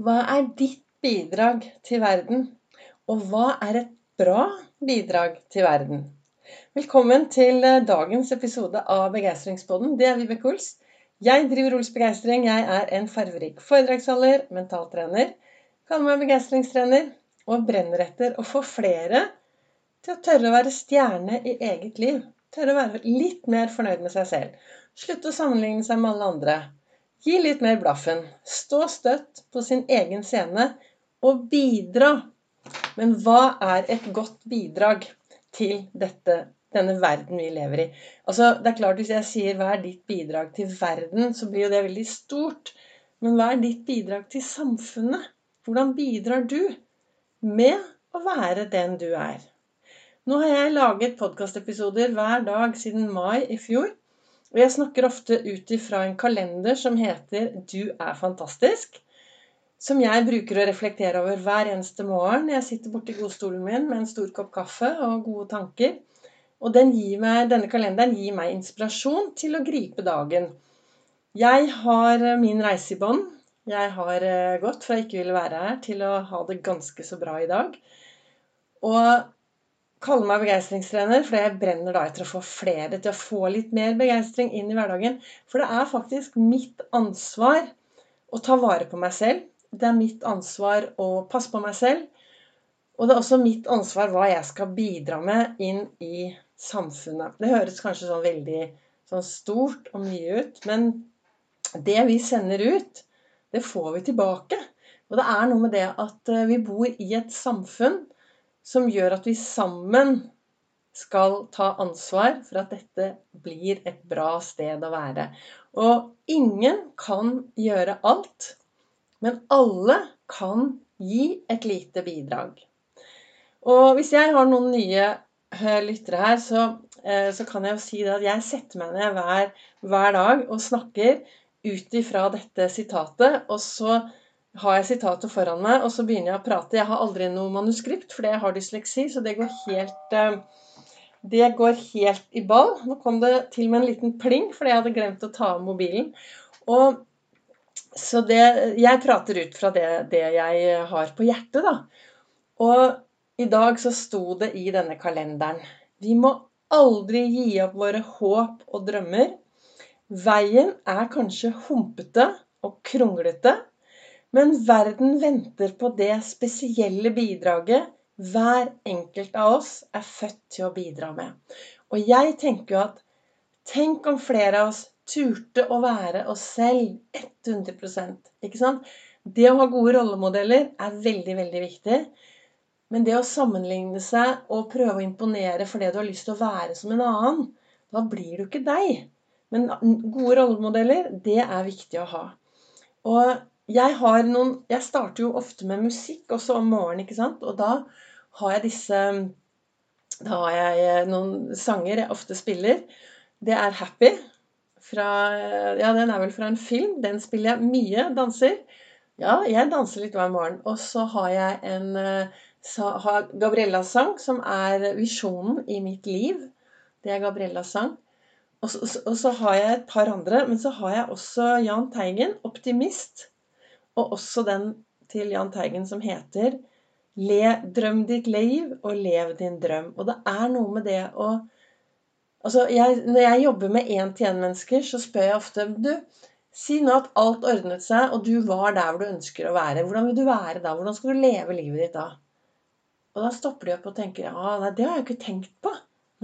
Hva er ditt bidrag til verden? Og hva er et bra bidrag til verden? Velkommen til eh, dagens episode av Begeistringspodden. Det er Vibeke Ols. Jeg driver Ols Begeistring. Jeg er en farverik foredragsholder, mentaltrener, kaller meg begeistringstrener og brenner etter å få flere til å tørre å være stjerne i eget liv. Tørre å være litt mer fornøyd med seg selv. Slutte å sammenligne seg med alle andre. Gi litt mer blaffen. Stå støtt på sin egen scene og bidra. Men hva er et godt bidrag til dette, denne verden vi lever i? Altså, det er klart Hvis jeg sier 'hva er ditt bidrag til verden', så blir jo det veldig stort. Men hva er ditt bidrag til samfunnet? Hvordan bidrar du med å være den du er? Nå har jeg laget podkastepisoder hver dag siden mai i fjor. Og jeg snakker ofte ut ifra en kalender som heter 'Du er fantastisk'. Som jeg bruker å reflektere over hver eneste morgen. Jeg sitter borti godstolen min med en stor kopp kaffe og gode tanker. Og den meg, denne kalenderen gir meg inspirasjon til å gripe dagen. Jeg har min reise i bånn. Jeg har eh, gått fra ikke ville være her til å ha det ganske så bra i dag. Og kaller meg begeistringstrener for jeg brenner da etter å få flere til å få litt mer begeistring inn i hverdagen. For det er faktisk mitt ansvar å ta vare på meg selv. Det er mitt ansvar å passe på meg selv. Og det er også mitt ansvar hva jeg skal bidra med inn i samfunnet. Det høres kanskje sånn veldig sånn stort og mye ut, men det vi sender ut, det får vi tilbake. Og det er noe med det at eh, vi bor i et samfunn som gjør at vi sammen skal ta ansvar for at dette blir et bra sted å være. Og ingen kan gjøre alt, men alle kan gi et lite bidrag. Og hvis jeg har noen nye eh, lyttere her, så, eh, så kan jeg jo si at jeg setter meg ned hver, hver dag og snakker ut ifra dette sitatet. Og så har jeg sitatet foran meg, og så begynner jeg å prate. Jeg har aldri noe manuskript, fordi jeg har dysleksi, så det går helt eh, Det går helt i ball. Nå kom det til med en liten pling, fordi jeg hadde glemt å ta av mobilen. Og så det Jeg prater ut fra det, det jeg har på hjertet, da. Og i dag så sto det i denne kalenderen Vi må aldri gi opp våre håp og drømmer. Veien er kanskje humpete og kronglete, men verden venter på det spesielle bidraget hver enkelt av oss er født til å bidra med. Og jeg tenker jo at Tenk om flere av oss turte å være oss selv 100% ikke sant? Det å ha gode rollemodeller er veldig, veldig viktig. Men det å sammenligne seg og prøve å imponere fordi du har lyst til å være som en annen, da blir du ikke deg. Men gode rollemodeller, det er viktig å ha. Og jeg har noen Jeg starter jo ofte med musikk også om morgenen, ikke sant? Og da har jeg disse Da har jeg eh, noen sanger jeg ofte spiller. Det er 'Happy' fra Ja, den er vel fra en film. Den spiller jeg mye. Danser. Ja, jeg danser litt hver morgen. Og så har jeg en har Gabriellas sang, som er visjonen i mitt liv. Det er Gabriellas sang. Og så, og så, har jeg et par andre. Men så har jeg også Jahn Teigen, 'Optimist'. Og også den til Jahn Teigen som heter Le, drøm ditt liv og lev din drøm. Og det er noe med det å Altså, jeg, når jeg jobber med én-til-én-mennesker, så spør jeg ofte Du, si nå at alt ordnet seg, og du var der hvor du ønsker å være. Hvordan vil du være da? Hvordan skal du leve livet ditt da? Og da stopper de opp og tenker Ja, nei, det har jeg ikke tenkt på.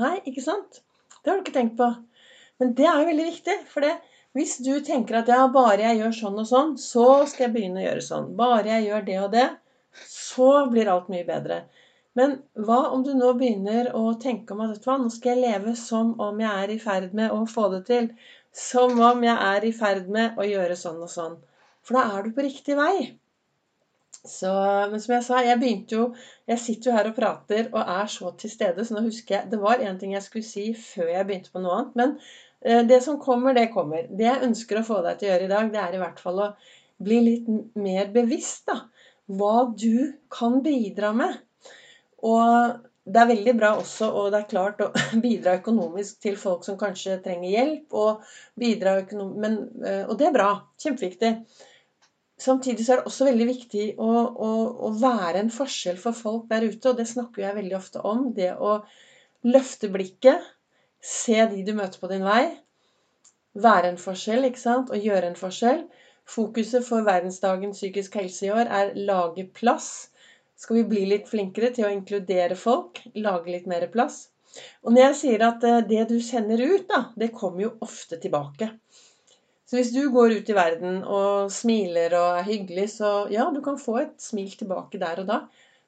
Nei, ikke sant? Det har du ikke tenkt på. Men det er jo veldig viktig, for det, hvis du tenker at ja, bare jeg gjør sånn og sånn, så skal jeg begynne å gjøre sånn. Bare jeg gjør det og det, så blir alt mye bedre. Men hva om du nå begynner å tenke om at vet du hva, nå skal jeg leve som om jeg er i ferd med å få det til. Som om jeg er i ferd med å gjøre sånn og sånn. For da er du på riktig vei. Så, men som jeg sa, jeg begynte jo Jeg sitter jo her og prater og er så til stede, så nå husker jeg Det var én ting jeg skulle si før jeg begynte på noe annet. Men det som kommer, det kommer. Det jeg ønsker å få deg til å gjøre i dag, det er i hvert fall å bli litt mer bevisst da, hva du kan bidra med. Og det er veldig bra også, og det er klart, å bidra økonomisk til folk som kanskje trenger hjelp. Og, men, eh, og det er bra. Kjempeviktig. samtidig så er det også veldig viktig å, å, å, være en forskjell for folk der ute, og det snakker jeg veldig ofte om. Det å løfte blikket, se de du møter på din vei, være en forskjell, ikke sant, og gjøre en forskjell. Fokuset for verdensdagen psykisk helse i år er lage plass. Skal vi bli litt flinkere til å inkludere folk, lage litt mer plass? Og når jeg sier at eh, det du sender ut, da, det kommer jo ofte tilbake. Så hvis du går ut i verden og smiler og er hyggelig, så ja, du kan få et smil tilbake der og da.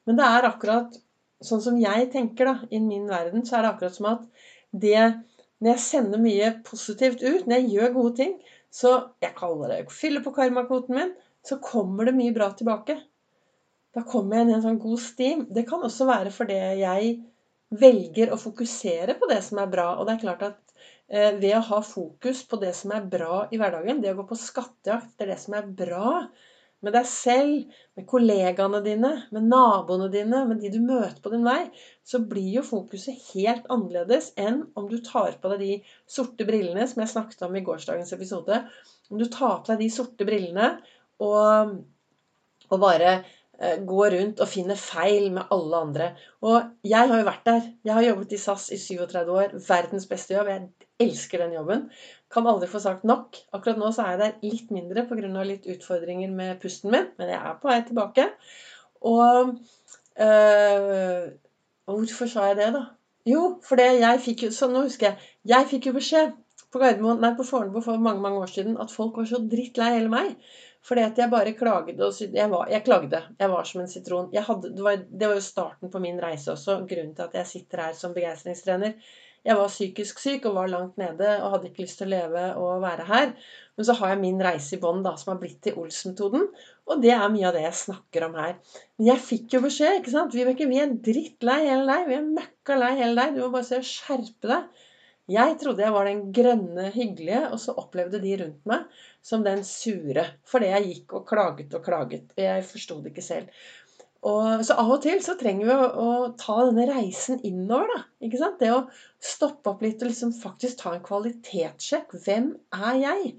Men det er akkurat sånn som jeg tenker, da, i min verden, så er det akkurat som at det Når jeg sender mye positivt ut, når jeg gjør gode ting, så Jeg kaller det fylle på karmakvoten min, så kommer det mye bra tilbake. Da kommer jeg inn i en sånn god stim. Det kan også være fordi jeg velger å fokusere på det som er bra. Og det er klart at Eh, ved å ha fokus på det som er bra i hverdagen, det å gå på skattejakt etter det som er bra med deg selv, med kollegaene dine, med naboene dine, med de du møter på din vei, så blir jo fokuset helt annerledes enn om du tar på deg de sorte brillene som jeg snakket om i gårsdagens episode. Om du tar på deg de sorte brillene og, og bare Eh, gå rundt og finner feil med alle andre. Og jeg har jo vært der. Jeg har jobbet i SAS i 37 år. Verdens beste jobb. Jeg elsker den jobben. Kan aldri få sagt nok. Akkurat nå så er jeg der litt mindre pga. litt utfordringer med pusten min, men jeg er på vei tilbake. Og øh, Hvorfor sa jeg det, da? Jo, for jeg fikk jo Så nå husker jeg. Jeg fikk jo beskjed på Gardermoen, nei, på Fornebu for mange mange år siden at folk var så drittlei hele meg. Fordi at jeg bare klagde Og jeg, var, jeg klagde. Jeg var som en sitron. Hadde, det, var, det, var, jo starten på min reise også. Grunnen til at jeg sitter her som begeistringstrener. Jeg var psykisk syk og var langt nede og hadde ikke lyst til å leve og være her. Men så har jeg min reise i bånn som har blitt til Ols-metoden. Og det er mye av det jeg snakker om her. Men jeg fikk jo beskjed. ikke sant? Vibeke, vi er drittlei hele deg. Vi er møkka lei hele deg. Du må bare se og skjerpe deg. Jeg trodde jeg var den grønne, hyggelige, og så opplevde de rundt meg som den sure. Fordi jeg gikk og klaget og klaget. Og jeg forsto det ikke selv. Og, så av og til så trenger vi å, å ta denne reisen innover. da, ikke sant? Det å stoppe opp litt og liksom faktisk ta en kvalitetssjekk. Hvem er jeg?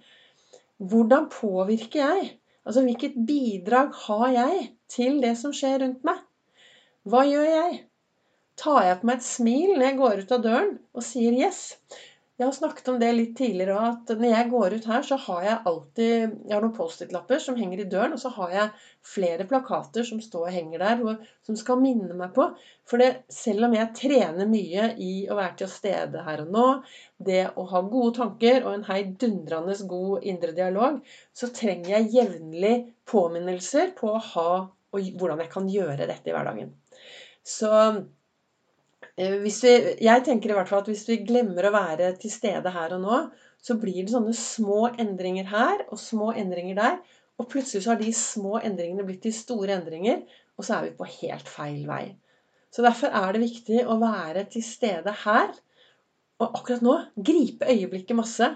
Hvordan påvirker jeg? Altså hvilket bidrag har jeg til det som skjer rundt meg? Hva gjør jeg? tar jeg på meg et smil når jeg går ut av døren og sier 'yes'. Jeg har snakket om det litt tidligere òg, at når jeg går ut her, så har jeg alltid Jeg har noen Post-It-lapper som henger i døren, og så har jeg flere plakater som står og henger der, som skal minne meg på. For det, selv om jeg trener mye i å være til stede her og nå, det å ha gode tanker og en heidundrende god indre dialog, så trenger jeg jevnlig påminnelser på å ha og hvordan jeg kan gjøre dette i hverdagen. Så vi, jeg tenker i hvert fall at hvis vi glemmer å være til stede her og nå, så blir det sånne små endringer her og små endringer der. Og plutselig så har de små endringene blitt til store endringer, og så er vi på helt feil vei. Så derfor er det viktig å være til stede her. Og akkurat nå gripe øyeblikket masse.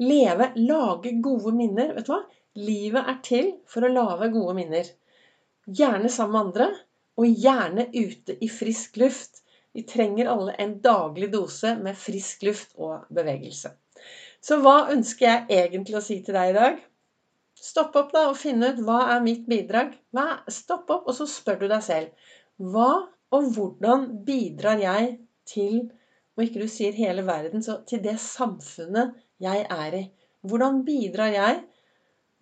Leve, lage gode minner. Vet du hva? Livet er til for å lage gode minner. Gjerne sammen med andre, og gjerne ute i frisk luft. Vi trenger alle en daglig dose med frisk luft og bevegelse. Så hva ønsker jeg egentlig å si til deg i dag? Stopp opp da og finn ut hva er mitt bidrag. Hva? Stopp opp, og så spør du deg selv. Hva og hvordan bidrar jeg til og ikke du sier hele verden, så til det samfunnet jeg er i. Hvordan bidrar jeg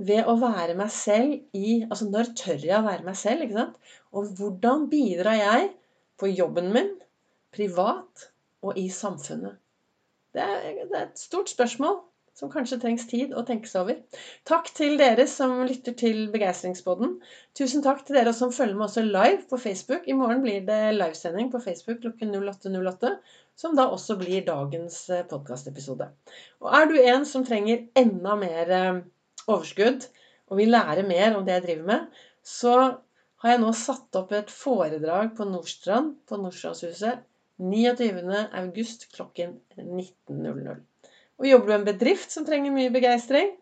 ved å være meg selv i Altså når tør jeg å være meg selv? ikke sant? Og hvordan bidrar jeg på jobben min, privat og i samfunnet? Det er, det er et stort spørsmål som kanskje trengs tid å tenke seg over. Takk til dere som lytter til Begeistringsboden. Tusen takk til dere som følger med også live på Facebook. I morgen blir det livesending på Facebook klokken 08.08, som da også blir dagens eh, podkastepisode. Og er du en som trenger enda mer eh, overskudd og vil lære mer om det jeg driver med, så har jeg nå satt opp et foredrag på Nordstrand, på Nordstrandshuset, 29. august klokken 19.00. Og jobber du i en bedrift som trenger mye begeistring,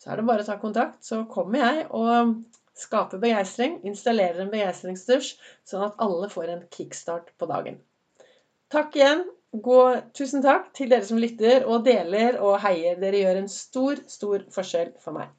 så er det bare å ta kontakt. Så kommer jeg og skaper begeistring, installerer en begeistringsdusj, sånn at alle får en kickstart på dagen. Takk igjen. Gå, tusen takk til dere som lytter og deler og heier. Dere gjør en stor, stor forskjell for meg.